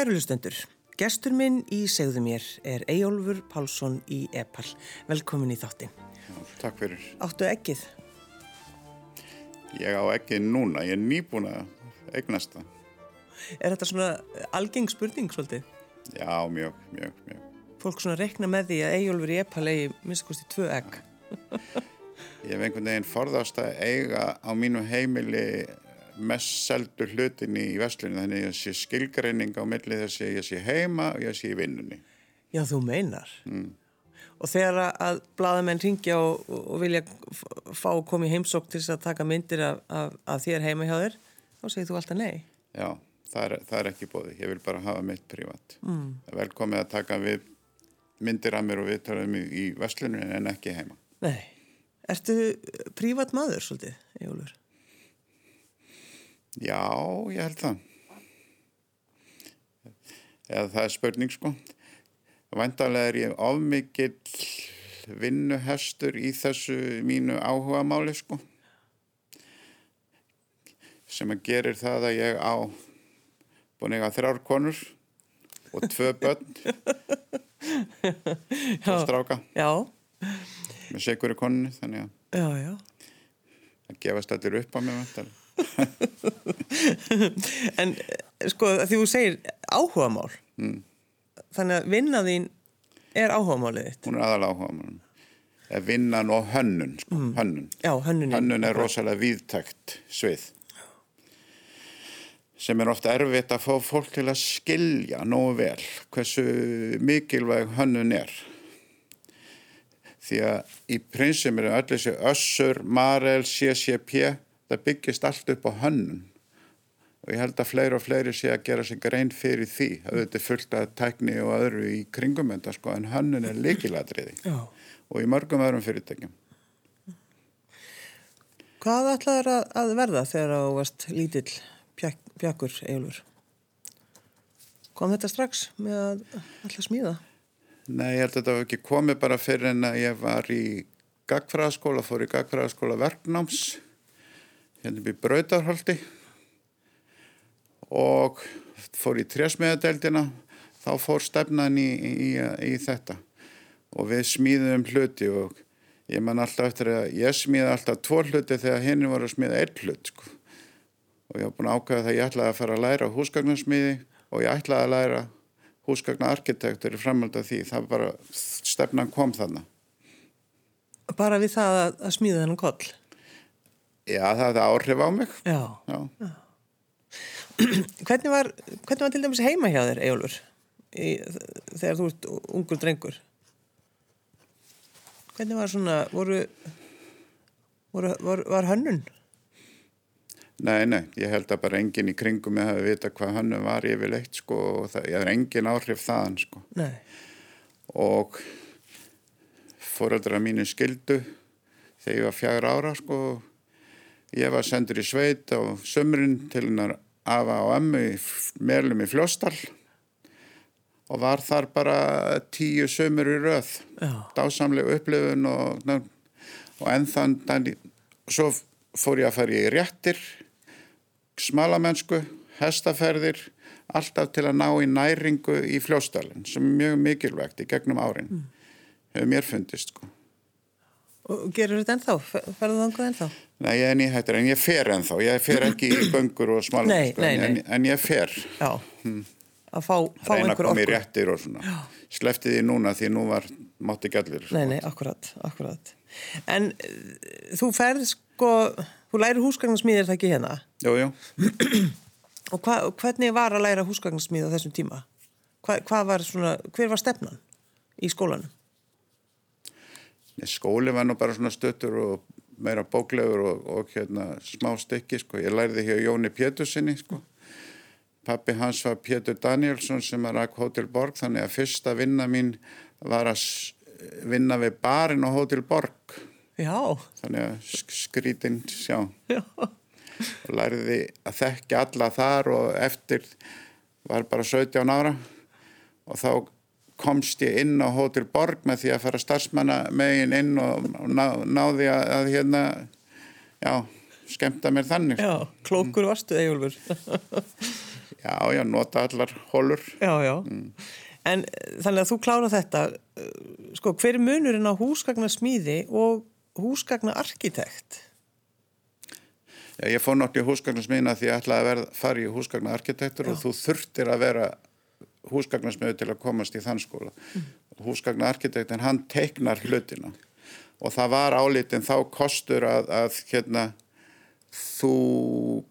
Kærulustendur, gestur minn í segðu mér er Eyjólfur Pálsson í Epal. Velkomin í þáttin. Takk fyrir. Áttu ekkið? Ég á ekkið núna, ég er nýbúin að eignast það. Er þetta svona algeng spurning svolítið? Já, mjög, mjög, mjög. Fólk svona rekna með því að Eyjólfur í Epal eigi minnstakosti tvö egg. Ég hef einhvern veginn forðast að eiga á mínu heimili mest seldu hlutin í vestlunni þannig að ég sé skilgreining á milli þess að ég sé heima og ég sé í vinnunni. Já, þú meinar. Mm. Og þegar að bladamenn ringja og, og vilja fá að koma í heimsók til þess að taka myndir af, af, af þér heima hjá þér, þá segir þú alltaf nei. Já, það er, það er ekki bóði. Ég vil bara hafa mitt prívat. Mm. Velkomið að taka við myndir af mér og viðtöluðum í, í vestlunni en ekki heima. Nei. Ertu prívat maður svolítið, Jólfur? Já, ég held það. Eða það er spurning sko. Vandarlega er ég ofmikill vinnuhestur í þessu mínu áhuga máli sko. Sem að gerir það að ég á búin eiga þrjár konur og tvö börn og stráka. Já. Með segur í konunni þannig að já, já. það gefast allir upp á mig vantarlega. en sko því þú segir áhugamál. Mm. þannig að vinnaðín er áhugamálið þitt. Hún er aðal áhugamál vinnan og hönnun, sko, mm. hönnun. Já, hönnun, hönnun er rosalega viðtækt svið. Sem er ofta erfitt að fá fólk til að skilja nógu vel hversu mikilvæg hönnun er. Því að í prinsum eru allir þessi össur, marel, CCP það byggist allt upp á hönnun. Og ég held að fleiri og fleiri sé að gera sig grein fyrir því. Að þetta er fullt af tækni og öðru í kringumönda sko en hönnun er leikiladriði og í mörgum öðrum fyrirtækjum. Hvað ætlaður að verða þegar þú varst lítill pjak, pjakkur Eilur? Kom þetta strax með að alltaf smíða? Nei, ég held að þetta var ekki komið bara fyrir en að ég var í gagfræðaskóla, fór í gagfræðaskóla verknáms hérna við Brautarholti. Og fór í trésmiðadeldina þá fór stefnan í, í, í þetta. Og við smíðum hluti og ég man alltaf eftir að ég smíði alltaf tvo hluti þegar henni var að smíða einn hlut sko. og ég var búin að ákvæða það að ég ætlaði að fara að læra húsgagnarsmíði og ég ætlaði að læra húsgagnaarkitektur í framhald af því. Það bara stefnan kom þannig Bara við það að, að smíða þennan koll? Já, það hefði áhrif á mig. Já. Já. Hvernig, var, hvernig var til dæmis heima hjá þér, Ejólfur, þegar þú ert ungur drengur? Hvernig var svona, voru, voru var, var hönnun? Nei, nei, ég held að bara enginn í kringum ég hafi vita hvað hönnun var yfirleitt, sko, og það, ég er enginn áhrif þaðan, sko. Nei. Og fóröldra mínu skildu þegar ég var fjagur ára, sko, og Ég var sendur í sveit á sömurinn til hennar afa og emmu meðlum í fljóstall og var þar bara tíu sömur í röð. Dásamlega upplifun og, og ennþann, svo fór ég að fara í réttir, smalamennsku, hestaferðir, alltaf til að ná í næringu í fljóstallin sem er mjög mikilvægt í gegnum árin. Mm. Hefur mér fundist sko. Gerur þetta ennþá? Ferðu það angað ennþá? Nei, ég er nýhættur, en ég fer ennþá. Ég fer ekki í böngur og smalum, sko. En, en ég fer. Já, hmm. að fá, fá einhver okkur. Reyna að koma í réttir og svona. Sleftið því núna því nú var mátti gælir. Nei, nei, akkurat, akkurat. En uh, þú ferð sko, þú læri húsgagnarsmíðir það ekki hérna? Jú, jú. og hva, hvernig var að læra húsgagnarsmíð á þessum tíma? Hva, hvað var svona, hver var stefnan í skólanum? Skóli var nú bara svona stöttur og meira bóklegur og, og hérna smá stykki sko. Ég lærði hér Jóni Pétursinni sko. Pappi hans var Pétur Danielsson sem var að Hotel Borg þannig að fyrsta vinna mín var að vinna við barinn á Hotel Borg. Já. Þannig að skrítinn sjá. Já. Og lærði að þekkja alla þar og eftir var bara 17 ára og þá komst ég inn á Hotel Borg með því að fara starfsmanna megin inn og ná, náði að, að hérna, já, skemta mér þannig. Já, klókur varstu, Egilfur. Já, já, nota allar hólur. Já, já. En eh, þannig að þú klára þetta, sko, hver er munurinn á húsgagna smíði og húsgagna arkitekt? Já, ég fór náttúrulega í húsgagnarsmiðina því ég ætlaði að verða, fara í húsgagna arkitektur og þú þurftir að vera húsgagnarsmiðu til að komast í þann skóla. Mm. Húsgagna arkitektin, hann teiknar hlutina og það var álítinn þá kostur að, að hérna, þú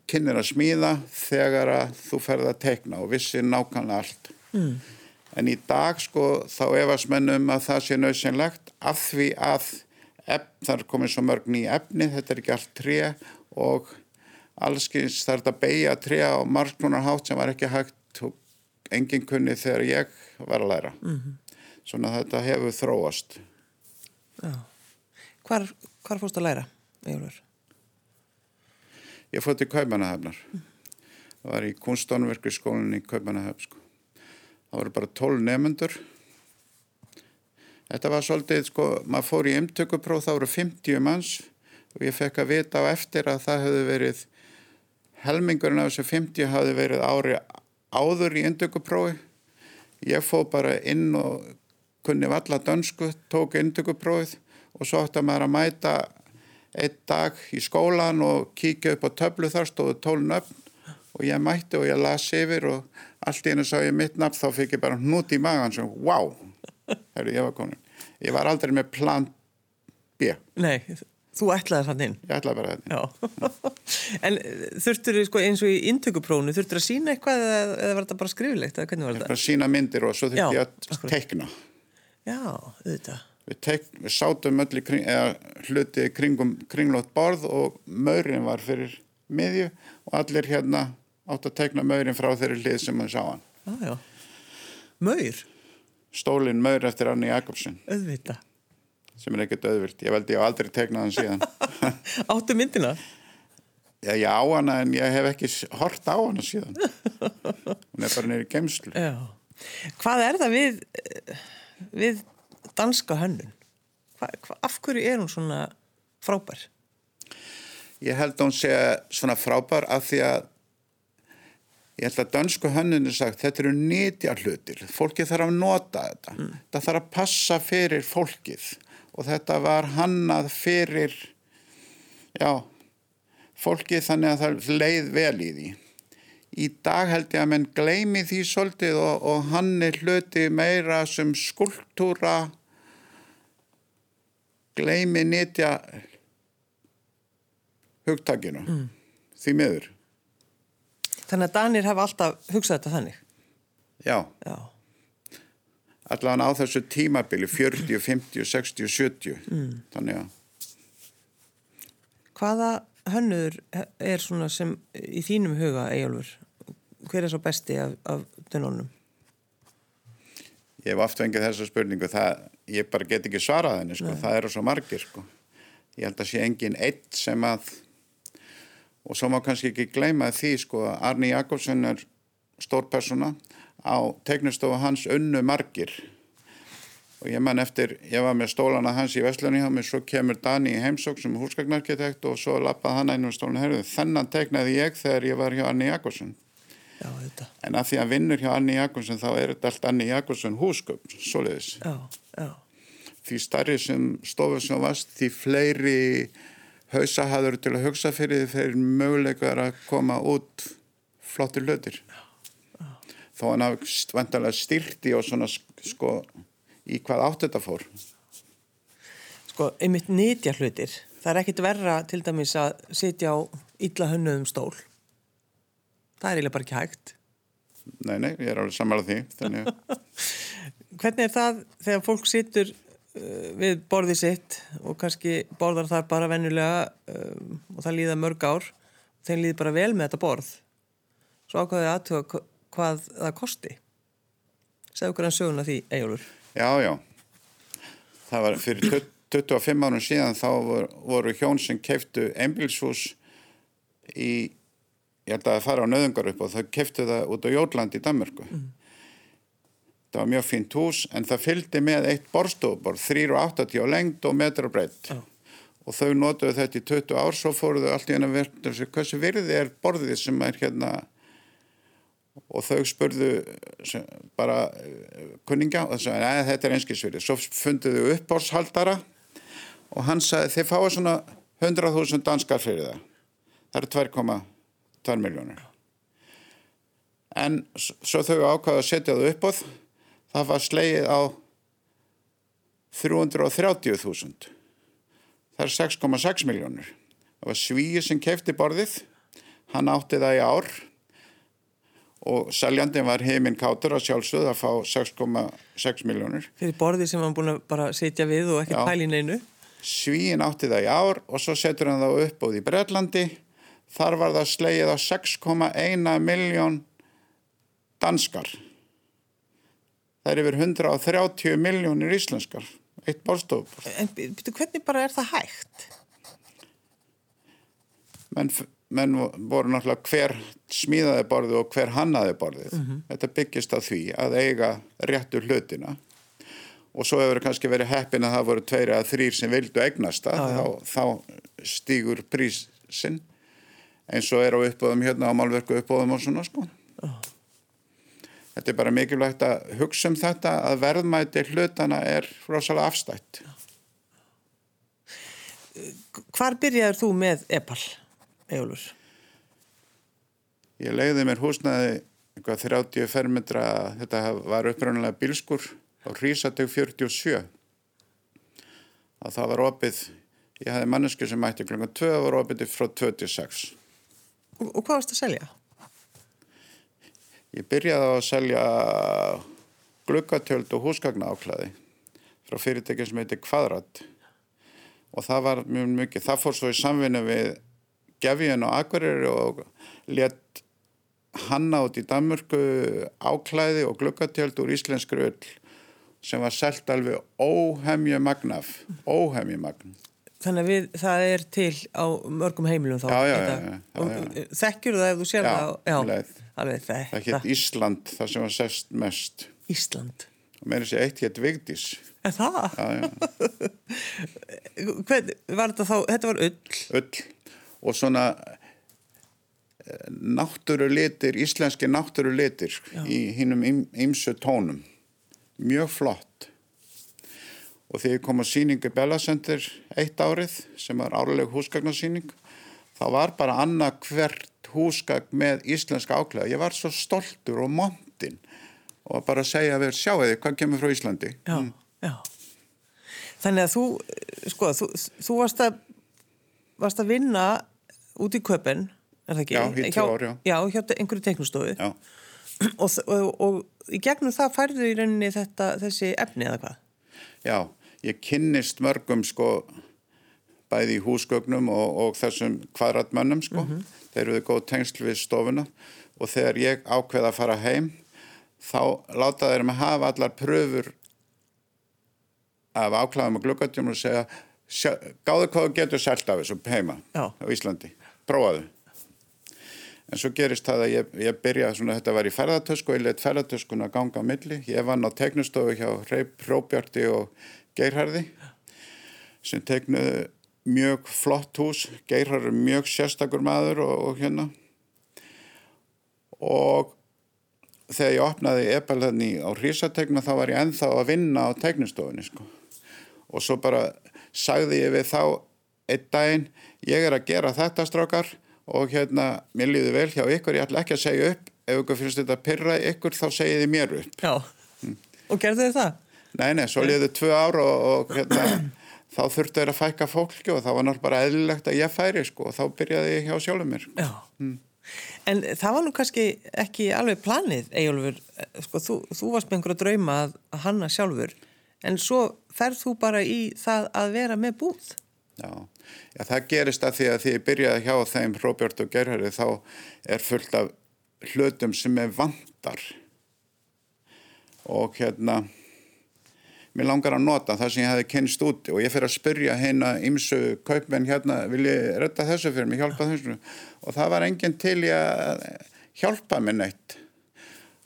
kynir að smíða þegar að þú ferði að teikna og vissi nákvæmlega allt. Mm. En í dag sko þá efast mennum að það sé nöðsynlegt af því að efn, það er komið svo mörg ný efni, þetta er ekki allt tré og allskins þarf þetta að beigja tré á marglunar hátt sem var ekki hægt og engin kunni þegar ég var að læra. Mm -hmm. Svona þetta hefur þróast. Já. Hvar, hvar fórst að læra, Ejólfur? Ég fótt í Kaupanahafnar. Mm. Var í kunstónverku skólinni í Kaupanahaf. Sko. Það voru bara 12 nefnendur. Þetta var svolítið, sko, maður fór í umtökupróf, það voru 50 manns og ég fekk að vita á eftir að það hefði verið helmingurinn af þessu 50 hafði verið ári áður í indökuprófi. Ég fó bara inn og kunni valla dönsku, tók indökuprófið og svo ætti maður að mæta einn dag í skólan og kíkja upp á töflu þar stóðu tólun upp og ég mætti og ég las yfir og allt í hennu sá ég mitt nafn þá fikk ég bara hnút í magan sem wow, herru ég var konin. Ég var aldrei með plan B. Nei, Þú ætlaði þann inn? Ég ætlaði bara þann inn. en eh, þurftur sko, eins og í intökuprónu, þurftur að sína eitthvað eða, eða var þetta bara skrifilegt? Bara sína myndir og svo þurfti ég að teikna. Já, auðvitað. Við, teik, við sátum öll í kring, hluti kringum kringlót borð og maurinn var fyrir miðju og allir hérna átt að teikna maurinn frá þeirri hlið sem við sá hann. Já, já. Maur? Stólinn maur eftir Arni Jakobsen. Auðvitað sem er ekkert öðvilt. Ég veldi ég á aldrei tegnað hann síðan. Áttu myndina? Já, ég á hana en ég hef ekki hort á hana síðan. Hún er bara neyri gemslu. Já. Hvað er það við, við danska hönnun? Hva, hva, af hverju er hún svona frábær? Ég held að hún sé svona frábær af því að ég held að dansku hönnun er sagt þetta eru nýtja hlutir. Fólki þarf að nota þetta. Mm. Það þarf að passa fyrir fólkið og þetta var hannað fyrir já, fólki þannig að það leið vel í því. Í dag held ég að menn gleimi því svolítið og, og hann er hluti meira sem skultúra gleimi nýtja hugtakinu mm. því miður. Þannig að Danir hafa alltaf hugsað þetta þannig? Já. Já allavega á þessu tímabili 40, 50, 60, 70 mm. þannig að Hvaða hönnur er svona sem í þínum huga Ejólfur? Hver er svo besti af, af dönunum? Ég hef oft fengið þessa spurningu það, ég bara get ekki svarað henni sko. það eru svo margir sko. ég held að sé engin eitt sem að og svo má kannski ekki gleyma því sko Arni Jakobsson er stór persóna á tegnustofu hans unnu margir. Og ég man eftir, ég var með stólana hans í mig, svo kemur Dani í heimsók sem húsgagnarkitekt og svo lappað hann einu stólun herðu, þennan tegnaði ég þegar ég var hjá Anni Jakobsson Já, en að því að vinnur hjá Anni Jakobsson þá er þetta allt Anni Jakobsson húsgögn soliðis því starri sem stofur sem vast því fleiri hausahaður til að hugsa fyrir þeir möguleikar að koma út flottir lötir þó hann hafi vantarlega styrti og svona sko í hvað átt þetta fór. Sko, einmitt nýtja hlutir það er ekkit verra til dæmis að sitja á illa hönnuðum stól. Það er eiginlega bara ekki hægt. Nei, nei, ég er alveg samanlega því þannig... Hvernig er það þegar fólk situr uh, við borðið sitt og kannski borðar það bara vennulega um, og það líða mörg ár þeim líði bara vel með þetta borð? Svo ákvaðið aðtöða hvað það kosti. Segðu okkur en söguna því, Ejólfur Já, já. Það var fyrir 25 árum síðan þá voru, hjón sem keiftu einbilshús í ég held að það fara á nöðungar upp og það keiftu það út á Jólland í Danmörku. Mm. það var mjög fínt hús en það fylgdi með eitt borstofbor 3,80 á lengd og metra breytt oh. og þau notuðu þetta í 20 ár svo fóruðu allt í hennu verður hversu virði er borðið sem er hérna og þau spurðu bara eh, kunningja og sagði, neða þetta er einskilsverið svo funduðu uppbórshaldara og hann sagði, þið fáið svona 100.000 danskar fyrir það. Það eru 2,2 miljónir en svo þau ákvaðu að setja það uppbóð það var slegið á 330.000 það er 6,6 miljónir það var svíi sem kefti borðið. Hann átti það í ár og seljandin var heiminn kátur að sjálfsögð að fá 6,6 miljónir Fyrir borði sem hann búin að bara sitja við og ekki Já. pæli neinu. svíin átti það í ár og svo setur hann það upp í Bretlandi þar var það slegið á 6,1 miljón danskar það er yfir 130 miljónir íslenskar eitt bólstofur En byrju, hvernig bara er það hægt? menn, menn voru náttúrulega hver smíðaði borðið og hver hannaði borðið. Þetta byggist á því að eiga réttu hlutina. Og svo hefur kannski verið heppin að það voru tveir eða þrýr sem vildu eignast það. Já. þá, þá stígur prísinn eins og er á uppbóðum hérna á málverku uppbóðum og svona sko. Þetta er bara mikilvægt að hugsa um þetta að verðmæti hlutana er rosalega afstætt. Hvar byrjaður þú með Epal, Ejólfur? Ég leiði mér húsnaði eitthvað 30 fermetra, þetta var upprænulega bílskur á Rísateg 47. Og það var opið, ég hafði mannesku sem mætti klunga 2 og var opið frá 26. Og, og hvað varst að selja? Ég byrjaði að selja gluggatöld og húsgagna áklæði frá fyrirtæki sem heitir Kvadrat og það var mjög mikið, það fór svo í samvinnu við Gefjun og Akureyri og let hanna út í Danmörku áklæði og gluggatöld úr íslenskri öll sem var selt alveg óhemju magnaf, óhemju magn. Þannig að við, það er til á mörgum heimilum þá. Já, já, já, já, já, já. þekkjur það ef þú sér Já, það? á- um leið. alveg Það þetta. hétt Ísland, það sem var sest mest Ísland. og með þessi eitt hétt Vigdís. Er það? Já, já. Hvern, var þetta þá, þetta var ull. öll og svona náttúrulitir, íslenski náttúrulitir í hinnum ymsu tónum. Mjög flott. Og þegar kom á síningu Bellacendur eitt árið sem var árleg húsgagnarsýning, þá var bara annað hvert húsgagn með íslenska áklæða. Ég var svo stoltur og montinn og bara að segja við, sjáu þið, hvað kemur frá Íslandi? Já, já. Þannig að þú, sko, þú, þú varst, að, varst að vinna út í köpinn, er það ekki? Já, í tvö ár, já. Já, hjá einhverju teiknustofu. Já. Og, og, og í gegnum það færðu í rauninni þetta, þessi efni eða hvað? Já, ég kynnist mörgum sko bæði í húsgögnum og, og þessum kvadratmönnum sko. Þeir eru góð tengsl við stofuna og þegar ég ákveða að fara heim þá láta þeir mig hafa allar pröfur af áklæðum og gluggatjum og segja gáðu hvað þú getur selt af þessu heima Já. á Íslandi, prófaðu. En svo gerist það að ég, ég byrja svona, þetta var í ferðartösku ég leitt ferðartöskuna að ganga á milli. Ég vann á teknustofu hjá Hróbjarti og Geirharði sem teknuðu mjög flott hús. Geirharði er mjög sérstakur maður og, og hérna. Og þegar ég opnaði Ebel þannig á Hrísategna þá var ég ennþá að vinna á teknustofunni sko. Og svo bara sagði ég við þá einn daginn, ég er að gera þetta strákar og hérna, mér líður vel hjá ykkur, ég ætla ekki að segja upp, ef ykkur finnst þetta pyrra ykkur þá segið þið mér upp. Já. Og gerðu þið það? Nei, nei, svo liður tvö ár og, og hérna, þá þurftu þeir að fækka fólki og þá var náttúrulega bara eðlilegt að ég færi sko og þá byrjaði ég hjá sjálfum mér. Já. En það var nú kannski ekki alveg planið, Eyjólfur, sko, þú, þú varst með einhverja drauma að, að hanna sjálfur, en svo ferð þú bara í það að vera með búð. Já. Já, það gerist að því að því ég byrjaði hjá þeim Róbjörn og Gerhardi þá er fullt af hlutum sem er vandar og hérna mér langar að nota það sem ég hefði kynst úti og ég fyrir að spyrja hérna ymsu kaupmenn hérna, vil ég retta þessu fyrir mig, hjálpa þessu og það var enginn til í að hjálpa mér neitt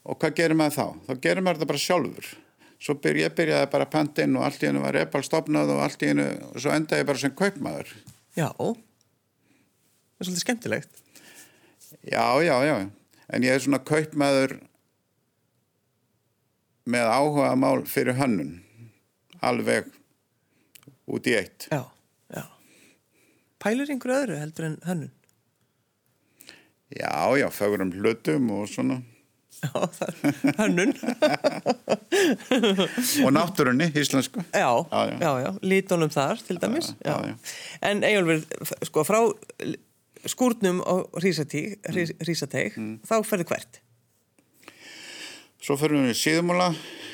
og hvað gerir maður þá? Þá gerir maður þetta bara sjálfur svo byr, ég byrjaði bara að panta inn og allt í hennu var epal stopnað og allt í hennu og svo endaði ég bara sem kaupmaður Já. Það er svolítið skemmtilegt. Já, já, já. en ég er svona kaupmaður með áhuga mál fyrir hönnun alveg út í eitt Já, já. Pælur einhverju öðru heldur en hönnun? Já, já, fögurum hlutum og svona Já, það er hönnun. og náttúrunni, íslensku Já, Já, já, já. lítunum þar til dæmis. já, já. En Eyjólfur, sko, frá skúrnum á Rísatík, Rísateig, þá ferðu hvert? Svo fyrir við síðumúla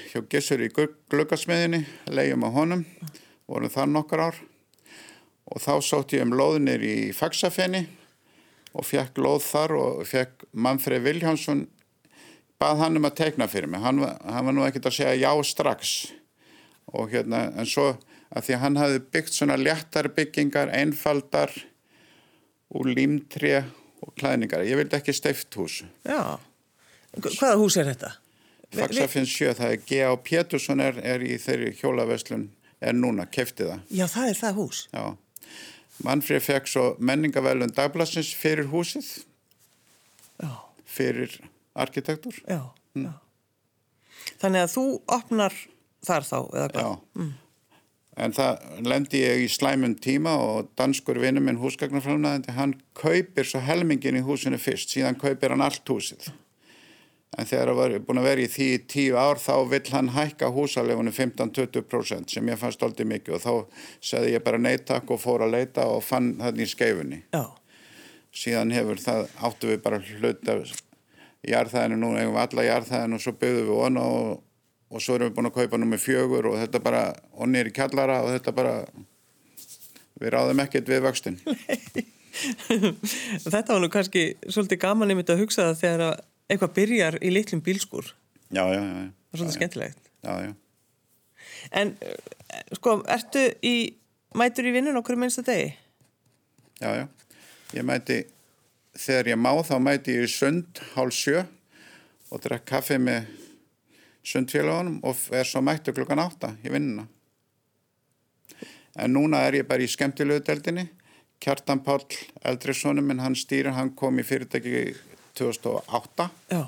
hjá Gissur í gluggasmiðinni, leiðum á honum, vorum þar nokkar ár og þá sátt ég um lóðinir í Faxafenni og fekk lóð þar og fekk Manfred Viljánsson, bað hann um að teikna fyrir mig. Hann, hann var nú ekkert að segja já strax og hérna, en svo að því að hann hafði byggt svona léttar byggingar, einfaldar úr límtré og klæðningar. Ég vildi ekki steift hús. Já. Hvaða hús er þetta? Faxafinn sjö, það er G.A. Pétursson er, er í þeirri hjólaveslun, er núna, kefti það. Já, það er það hús. Já. Manfrið fekk svo menningavelun dagblassins fyrir húsið, Já, fyrir arkitektur. já, já. Þannig að þú opnar þar þá, eða hvað? Já. En það lendi ég í slæmum tíma og danskur vinnu minn húsgagnarframnaðandi, hann kaupir svo helmingin í húsinu fyrst, síðan kaupir hann allt húsið. En þegar það var búin að vera í því tíu ár þá vill hann hækka húsalegunum 15-20% sem ég fannst aldrei mikið og þá segði ég bara neytak og fór að leita og fann þannig í skeifunni. Já, Síðan hefur það, áttu við bara hlut af jarðæðinu, nú eigum við alla jarðæðinu og svo byggðum við vona og, og svo erum við búin að kaupa nummer fjögur og þetta bara, og nýri kjallara og þetta bara, við ráðum ekkert við vöxtin. þetta var nú kannski svolítið gaman einmitt að hugsa það þegar að eitthvað byrjar í litlum bílskur. Já, já, já. já. Það er svolítið skemmtilegt. Já, já. En, eh, sko, ertu í, mætur í vinnun okkur minnsta degi? Já, já. Ég mæti, þegar ég má þá mæti ég í sund hálf sjö og drekk kaffi með sundfélagunum og er svo mættu klukkan átta í vinnuna. En núna er ég bara í skemmtilegu deldinni. Kjartan Páll, eldri sonum minn, hann stýrir, hann kom í fyrirtæki 2008 Já,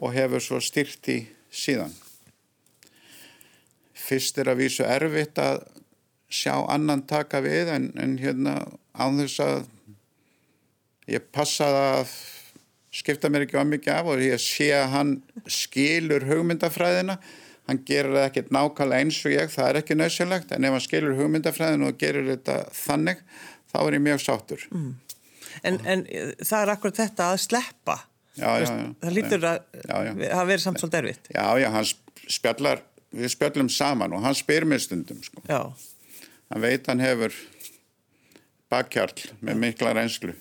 og hefur svo styrt í síðan. Fyrst er að vísu erfitt að sjá annan taka við en, en hérna án þess að ég passaði að skipta mér ekki á mikið af og ég sé að hann skilur hugmyndafræðina. Hann gerir það ekkert nákvæmlega eins og ég það er ekki nöðsynlegt en ef hann skilur hugmyndafræðina og gerir þetta þannig þá er ég mjög sáttur. En, en eh, það er akkurat þetta að sleppa. já, já, já, Það lítur að hafa verið samt svolítið erfitt. já, já, hann spjallar við spjallum saman og hann spyr mér stundum sko. Hann veit hann hefur bakkjarl með mikla reynslu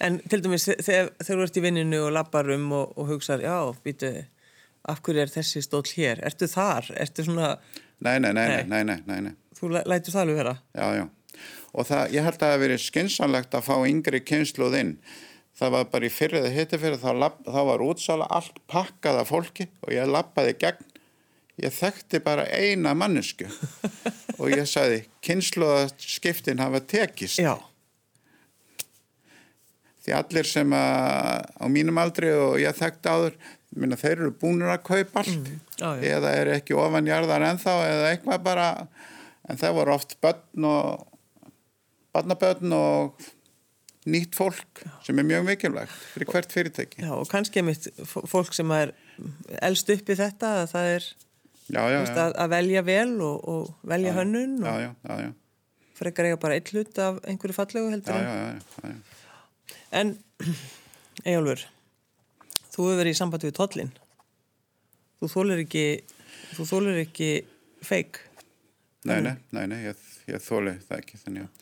en til dæmis þe- þegar, þú ert í vinninu og lappar um og, og hugsar, já, býtu, af hverju er þessi stóll hér? Ertu þar? Ertu svona, nei, nei, nei, Nei. nei, nei, nei, þú læ- lætur það alveg vera? já, já og það, ég held að það hafi verið skynsanlegt að fá yngri kynsluð inn það var bara í fyrir eða hitti fyrir þá, þá var útsala allt pakkað af fólki og ég lappaði gegn ég þekkti bara eina mannesku og ég sagði kynsluðaskiptin hafa tekist Já, því allir sem að, á mínum aldri og ég þekkti áður minna, þeir eru búinir að kaupa allt. Já, já. eða er ekki ofanjarðar ennþá eða eitthvað bara en það voru oft börn og barnabörn og nýtt fólk sem er mjög mikilvægt fyrir hvert fyrirtæki. Já, og kannski er mitt fólk sem er elst upp í þetta, að það er já, já, veist, já, að, að velja vel og, og velja hönnun já, og já, já, já, frekar eiga bara eitt hlut af einhverju fallegu heldur já, já, já, já. En, Eyjálfur, þú hefur verið í sambandi við tollin. Þú þólir ekki, þú þólir ekki feik. Nei, nei, nei, nei, ég, ég þóli það ekki þannig að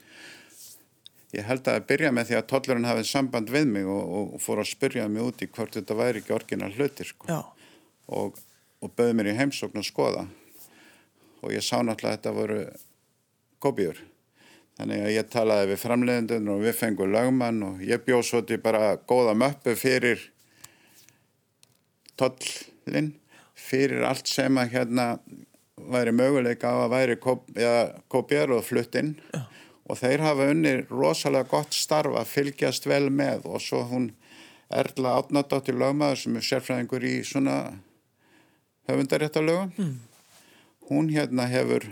ég held að byrja með því að tollurinn hafið samband við mig og, og fór að spyrja mig út í hvort þetta væri ekki orginal hlutir sko. Já, og, og bauði mér í heimsókn að skoða og ég sá náttúrulega að þetta voru kópíur þannig að ég talaði við framleiðendun og við fengum lögmann og ég bjóð svo til bara góða möppu fyrir tollin fyrir allt sem að hérna væri möguleika á að væri kópíjar og flutt inn Já. og þeir hafa unni rosalega gott starf að fylgjast vel með og svo hún Erla Átnadóttir lögmaður sem er sérfræðingur í svona höfundaréttalögum. Mm. Hún hérna hefur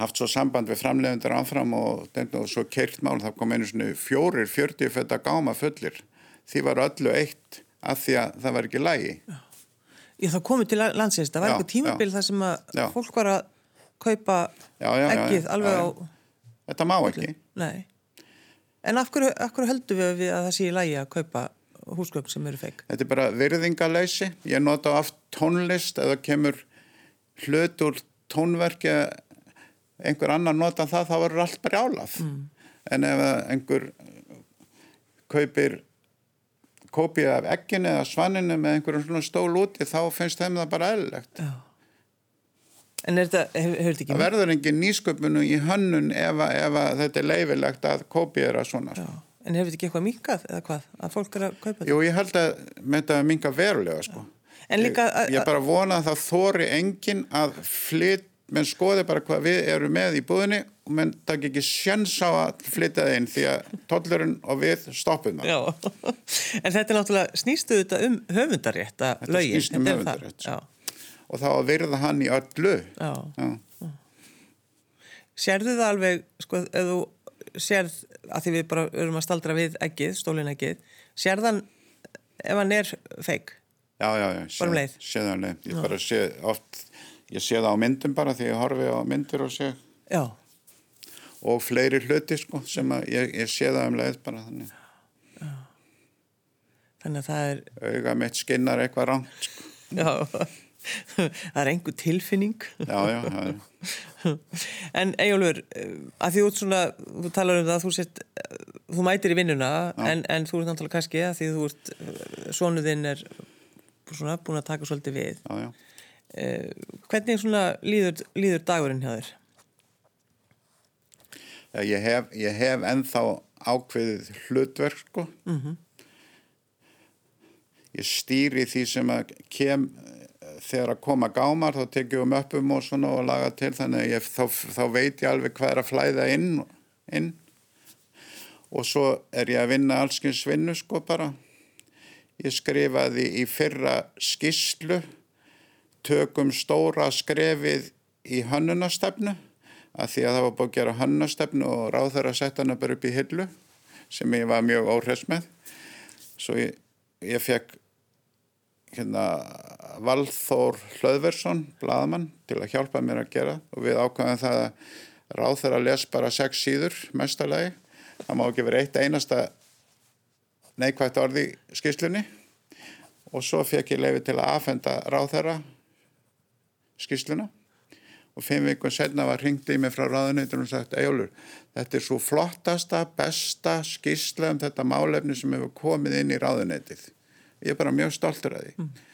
haft svo samband við framlegundur ánfram og, og svo keirt mál, það kom einu svona fjórir, fjörtíu fætta gáma fullir. Því var öllu eitt að því að það var ekki lægi. Ég þá komið til landsins, það var eitthvað tímabil þar sem að já. fólk var að kaupa já, já, ekkið alveg á... Þetta má ekki. Nei. En af hverju, af hverju heldur við að það sé í lægi að kaupa húsgögn sem eru feik? Þetta er bara virðingaleysi. Ég nota oft tónlist eða kemur hlut úr tónverki einhver annar nota það, þá verður allt bara álað. Mm. En ef einhver kaupir kópið af ekkinu eða svaninu með einhverjum svona stól úti, þá finnst þeim það bara eðlilegt. Já. En er þetta, hefur þetta ekki... Það verður engin nýsköpunu í hönnun ef, ef þetta er leifilegt að kópiðra svona. Já. En hefur þetta ekki eitthvað minkað eða hvað? Að fólk er að kaupa þetta? Jú, ég held að með þetta minka verulega sko. Ég, ég bara vona að það þóri engin að flyt, menn skoði bara hvað við erum með í búðinni og menn takk ekki sjans á að flytta það inn því að tollurinn og við stoppum það. Já, en þetta er náttúrulega snýstu þetta um höfundarétt að lögin. Þetta snýst um höfundarétt, já. Og þá að virða hann í öllu. Já, Já. Sérðu það alveg sko, ef þú sérð að því við bara erum að staldra við ekkið, stólin ekkið sérðan ef hann er feik Já, já, já, um leið? ég bara sé oft ég sé það á myndum bara því ég horfi á myndir og sé. Já. Og fleiri hluti sko sem að ég, ég sé það um leið bara þannig. Já. Þannig að það er auga mitt skinnar eitthvað rangt sko. Já. Það er einhver tilfinning. Já, já, já. en Ejólfur að því út svona, þú talar um það þú, sett, þú mætir í vinnuna en, en þú ert náttúrulega kannski að því þú ert sonuðinn er svona búin að taka svolítið við. Eh, hvernig svona líður, líður dagurinn hjá þér? Ég hef, ég hef ennþá ákveðið hlutverk sko mm -hmm. ég stýri því sem að kem þegar að koma gámar þá tekjum við uppum og svona og laga til þannig að ég, þá, þá veit ég alveg hvað er að flæða inn, inn og svo er ég að vinna allskins vinnu sko bara ég skrifaði í fyrra skislu tökum stóra skrefið í hönnunastefnu að því að það var búin að gera hönnunastefnu og ráð þar að setja hana bara upp í hillu sem ég var mjög óhress með. Svo ég, ég fekk hérna Valþór Hlöðversson, bladamann, til að hjálpa mér að gera og við ákvæðum það að ráð þeirra að les bara sex síður mestalagi. Það má ekki vera eitt einasta neikvægt orði í skýslunni og svo fekk ég lefi til að aðfenda ráð þeirra skýsluna og fimm vikun senna var hringt í mig frá ráðuneytunum og sagt Ejólur, þetta er svo flottasta, besta skýsla um þetta málefni sem hefur komið inn í ráðuneytið. Ég er bara mjög stoltur að því. Mm.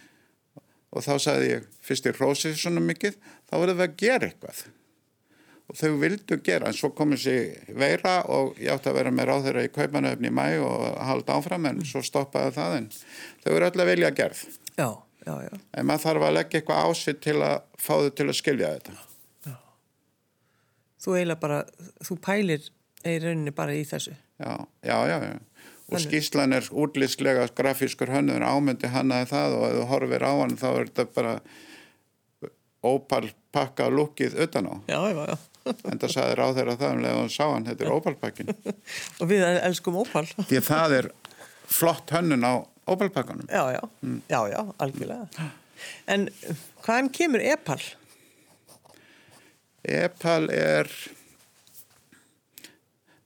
og þá sagði ég fyrst ég hrósið svona mikið þá verður það að gera eitthvað. Og þau vildu gera en svo komið sér veira og ég átti að vera með ráð þeirra í kaupanöfni í mæ og halda áfram en mm. svo stoppaði það en þau eru öll að vilja að gerð. Já, já, já. en maður þarf að leggja eitthvað ásitt til að fá þau til að skilja þetta. Þú eiginlega bara, þú pælir í rauninni bara í þessu. Já, já, já, já. Og skíslan er útlýslega grafískur hönnur ámyndi hannaði það og ef þú horfir á hann þá er þetta bara ópalpakka lukkið utan á. Já, já, já. en það saði ráð þeirra það um leðan og sá hann, þetta er ópalpakkin og við elskum ópal. Því að það er flott hönnun á ópalpakkanum já, já, mm. já, já, algjörlega en hvaðan kemur epal? Epal er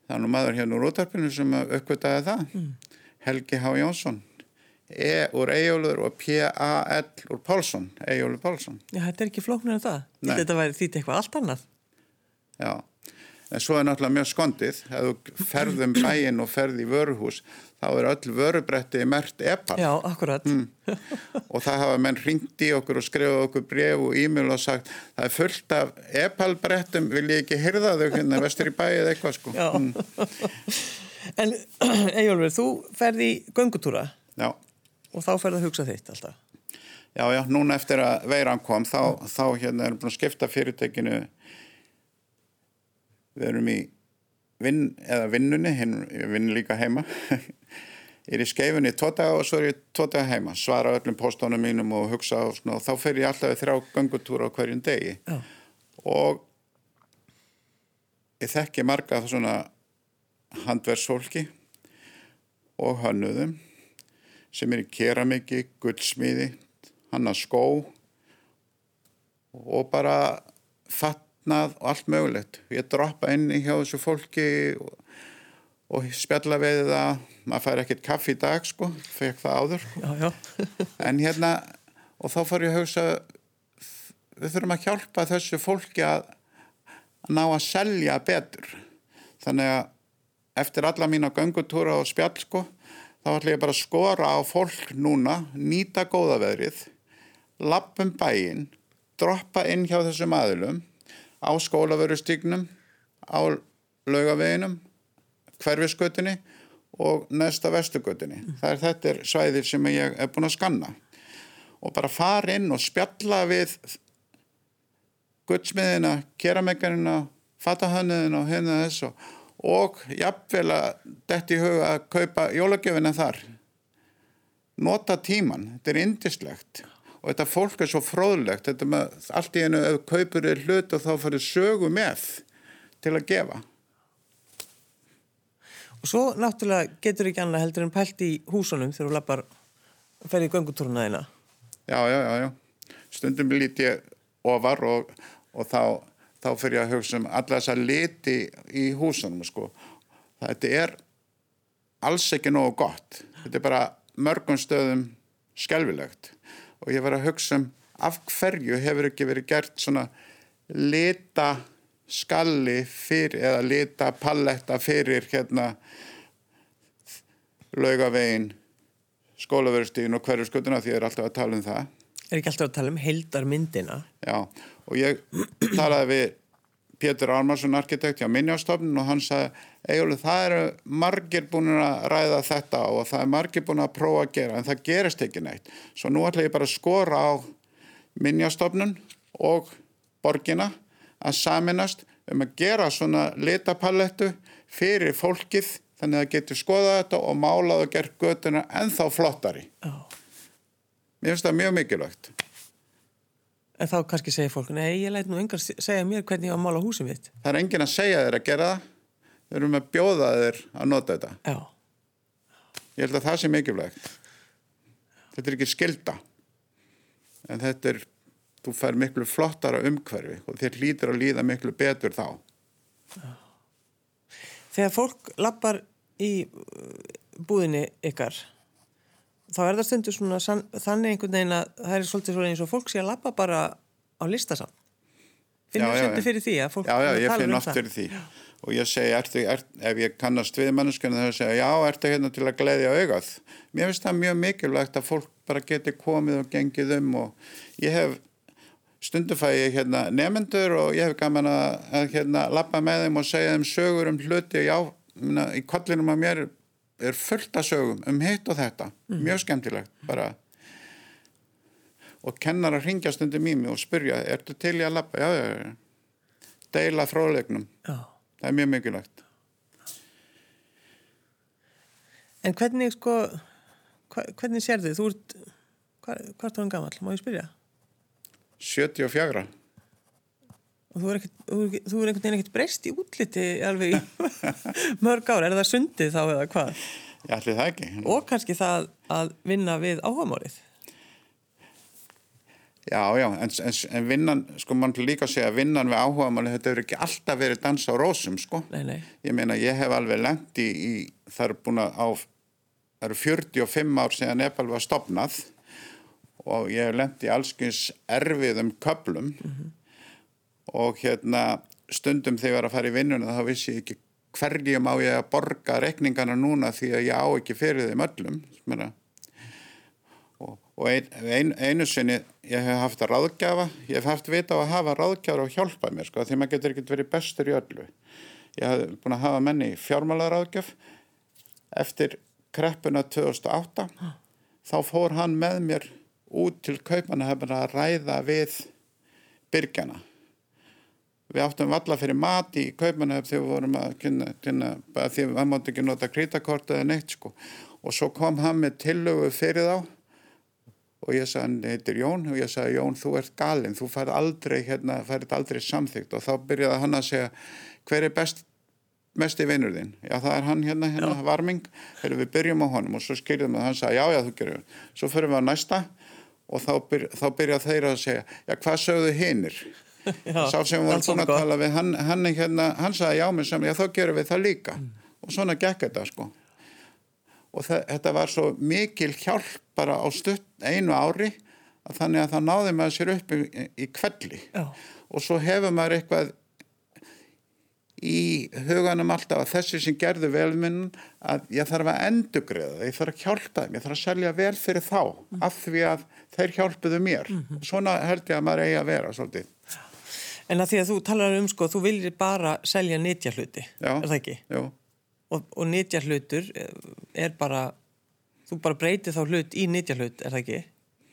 það er nú maður hérna úr útarpinu sem aukvitaði það mm. Helgi H. Jónsson E úr Ejólur og P-A-L úr Pálsson, Ejólur Pálsson Já, þetta er ekki flóknir en það Nei. þetta væri þýtt eitthvað allt annað Já, en svo er náttúrulega mjög skondið að þú ferðum bæinn og ferð í vöruhús þá er öll vörubretti mert epal. Já, akkurat. Mm. Og það hafa menn ringt í okkur og skrifað okkur bref og e-mail og sagt það er fullt af epalbrettum, vil ég ekki hyrða þau hérna vestur í bæið eitthvað sko. Já. Mm. En Ejólfur, þú ferði í göngutúra. Já. Og þá ferði að hugsa þitt alltaf. Já, já, núna eftir að veiran kom þá, þá hérna erum við búin að skipta fyrirtekinu við erum í vinn, eða vinnunni, hinn vinn líka heima ég er í skeifinni tvo daga og svo er ég daga heima, svara öllum postónum mínum og hugsa og, svona, og þá fer ég alltaf þrjá gangutúra á hverjum degi Já. og ég þekki marga svona handverðsfólki og hönnuðum sem er í keramiki, guldsmíði, hanna skó og bara fatnað og allt mögulegt. Ég droppa inn í hjá þessu fólki og, og spjalla við það, maður fær ekkert kaffi í dag sko, fekk það áður sko. Já, já. En hérna, og þá fór ég að hugsa, við þurfum að hjálpa þessu fólki að að ná að selja betur. Þannig að eftir alla mína göngutúra og spjall sko, þá ætla ég bara að skora á fólk núna, nýta góða veðrið, lappum bæinn, droppa inn hjá þessum aðilum, á skólaverustygnum, á laugaveginum, hverfisgötunni og næsta vestugötunni. Það er þetta er svæðir sem ég er búin að skanna. Og bara fara inn og spjalla við guldsmiðina, kerameikarina, fatahönniðina og hérna þess og, og jafnvel að detti í huga að kaupa jólagjöfina þar. Nota tíman, þetta er indislegt og þetta fólk er svo fróðlegt, þetta með allt í einu ef kaupur er hlut og þá fyrir sögu með til að gefa. Og svo náttúrulega getur ekki annað heldur en pælt í húsunum þegar þú lappar að ferja í göngutúruna þína. Já, já, já, já. Stundum lít ég ofar og, og þá, þá fyrir ég að hugsa um alla þessa liti í húsunum, sko. Þetta er alls ekki nógu gott. Þetta er bara mörgum stöðum skelvilegt. Og ég var að hugsa um af hverju hefur ekki verið gert svona lita skalli fyrir, eða lita palletta fyrir hérna laugavegin skólaverustíðin og hverju skutuna því ég er alltaf að tala um það. Er ekki alltaf að tala um heildarmyndina? Já, og ég talaði við Pétur Ármarsson arkitekt hjá Minjastofnun og hann sagði, eiginlega það eru margir búin að ræða þetta og það er margir búin að prófa að gera en það gerist ekki neitt. Svo nú ætla ég bara að skora á Minjastofnun og borgina að saminast um að gera svona litapallettu fyrir fólkið þannig að það getur skoðað þetta og málað og gert götuna ennþá flottari. Já. Mér finnst það mjög mikilvægt. En þá kannski segir fólk, nei, ég læt nú engar segja mér hvernig ég á að mála húsum mitt. Það er enginn að segja þér að gera það. Þau eru með að bjóða þér að nota þetta. Já. Ég held að það sé mikilvægt. Þetta er ekki skilda. En þetta er, þú fær miklu flottara umhverfi og þér hlýtur að líða miklu betur þá. Þegar fólk lappar í uh, búðinni ykkar, þá er það stundur svona þannig einhvern veginn að það er svolítið svona eins og fólk sé að lappa bara á listasamt. Finnum Já, já, stundur já. fyrir því að fólk Já, já, ég finn um oft fyrir því. Og ég segi, ertu, er, ef ég kannast við mannskjörna þegar ég segja, já, ertu hérna til að gleðja augað. Mér finnst það mjög mikilvægt að fólk bara geti komið og gengið um og ég hef stundum fæ ég hérna nefnendur og ég hef gaman að, að hérna lappa með þeim og segja þeim sögur um hluti já, minna, í kollinum að mér er fullt af sögum um hitt og þetta mjög skemmtilegt bara og kennar að ringja stundum í mig og spyrja, ertu til í að lappa? Já, já, já, deila fróðlegnum Já. það er mjög mikilvægt En hvernig sko, hvernig sér þið? Þú ert, hvað, hvað er það gammal? Má ég spyrja? 74 Og þú er, er, er einhvern veginn ekkert breyst í útliti alveg mörg ár. Er það sundið þá eða hvað? ég ætli það ekki Og kannski það að vinna við áhugamálið. Já, já, en, en, en vinnan, sko, mann líka að segja að vinnan við áhugamáli, þetta hefur ekki alltaf verið dans á rósum, sko. Nei, nei. Ég meina, ég hef alveg lengt í, í það eru búin að á, það eru 45 ár síðan Nepal var stopnað og ég hef lengt í allskins erfiðum köplum og hérna stundum þegar ég var að fara í vinnuna þá vissi ég ekki hverjum á ég að borga rekningana núna því að ég á ekki fyrir þeim öllum, að og, og ein, ein, einu sinni ég hef haft að ráðgjafa ég hef haft vita á að hafa ráðgjafar og hjálpa mér sko, því maður getur ekkert verið bestur í öllu. Ég hef búin að hafa menni fjármálaráðgjaf eftir kreppuna 2008 þá fór hann með mér út til kaupmanahöfn að ræða við byrgjana við áttum valla fyrir mat í kaupmanahöfn þegar við vorum að kynna, kynna bara því að maður mátti ekki nota krítakort eða neitt sko. Og svo kom hann með tillögu fyrir þá og ég sagði hann heitir Jón og ég sagði Jón þú ert galinn, þú færð aldrei hérna, færð aldrei samþygt og þá byrjaði hann að segja hver er best mest í vinnur þinn, já það er hann hérna, hérna já. varming, Heru, við byrjum á honum. Og svo skiljaðum við að hann sagði já já þú gerir. Svo fyrir við á næsta og þá, byr, þá byrjaði þeir að segja já hvað sögðu hinnir sá sem varum búin að tala við hann, hann, hérna, hann sagði já með saman, já þá gerum við það líka mm. og svona gekk þetta sko og það, þetta var svo mikil hjálp bara á stutt einu ári að þannig að það náði maður sér upp í, í kvelli Já. og svo hefur maður eitthvað í huganum alltaf að þessi sem gerðu velminn að ég þarf að endugriða ég þarf að hjálpa þeim, ég þarf að selja vel fyrir þá mm. af því að þeir hjálpuðu mér mm -hmm. svona held ég að maður eigi að vera svolítið En að því að þú talar um sko, þú viljið bara selja nýtja hluti, Já. er það ekki? Já og, og nýtja hlutur er bara þú bara breytið þá hlut í nýtja hlut er það ekki?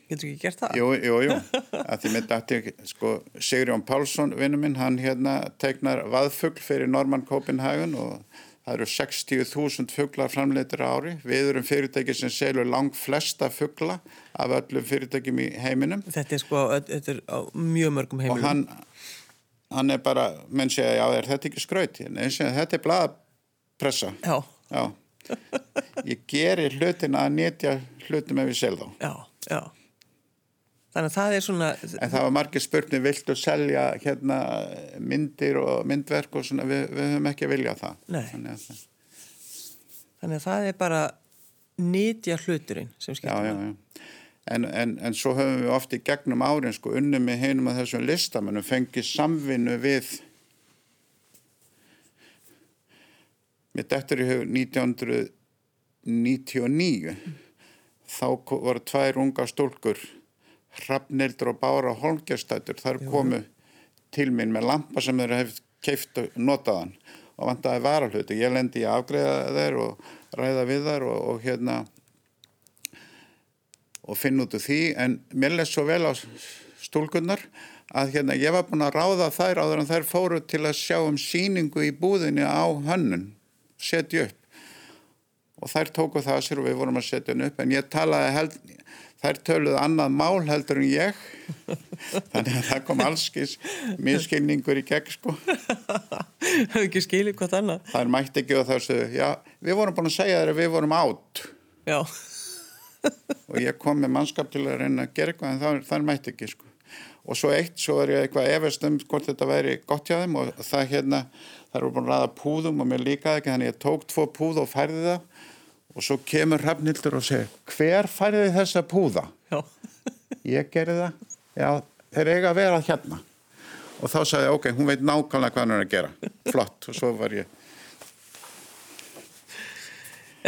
Getur ekki gert það? Jú, jú, jú, að því með þetta sko, Sigurjón Pálsson, vinnu minn hann hérna tegnar vaðfugl fyrir Norman Copenhagen og það eru 60.000 fuglar framleitur ári við erum fyrirtæki sem selur lang flesta fugla af öllum fyrirtækjum í heiminum Þetta er sko, þetta er á mjög mörgum heiminum og hann, hann er bara, menn segja, já, er þetta ekki skraut? Nei, þetta er blada pressa Já, já. Ég gerir hlutin að netja hlutum ef ég sel þá. Já, já. Þannig að það er svona En það var margir spurning, viltu selja hérna myndir og myndverk og svona, við, við höfum ekki viljað það. Nei. Þannig að það, Þannig að það er bara netja hluturinn sem skilja Já, já, já En, en, en svo höfum við ofti gegnum árin sko unni með heinum að þessum listamennum fengið samvinnu við Mér dættur í hug 1999 þá voru tvær unga stólkur Hrafnildur og Bára Holmgjörstættur þar komu til mín með lampa sem þeir hefði keift og notaðan og vantaði varahluti. Ég lendi í afgreða þeir og ræða við þar og, og hérna og finn út úr því. En mér leist svo vel á stúlkunnar að hérna ég var búin að ráða þær áður en þær fóru til að sjá um síningu í búðinni á hönnun setja upp. Og þær tóku það sér og við vorum að setja henn upp en ég talaði held þær töluði annað mál heldur en ég. Þannig að það kom allskis miskilningur í gegn sko. Hefði ekki skilið hvort annað. Það er mætti ekki og þessu já, við vorum búin að segja þeirra við vorum átt Já og ég kom með mannskap til að reyna að gera eitthvað en það, það mætti ekki sko. Og svo eitt, svo er ég eitthvað efast um hvort þetta væri gott hjá þeim og það hérna það eru búin að ræða púðum og mér líkaði ekki þannig ég tók tvo púð og færði það. Og svo kemur Hrafnildur og segir hver færði þessa púða? Já. ég gerði það. Já, þeir eiga að vera hérna. Og þá sagði ég ok, hún veit nákvæmlega hvað hann er að gera. Flott. Og svo var ég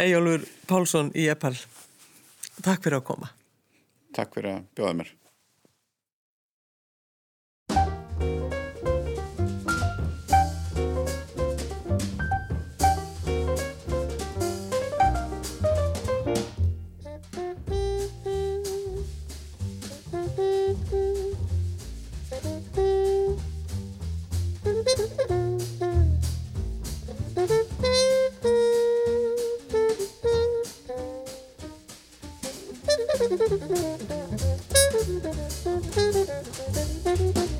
Ejjólfur Pálsson í Eppal Takk fyrir að koma. Takk fyrir að bjóða mér Thank you.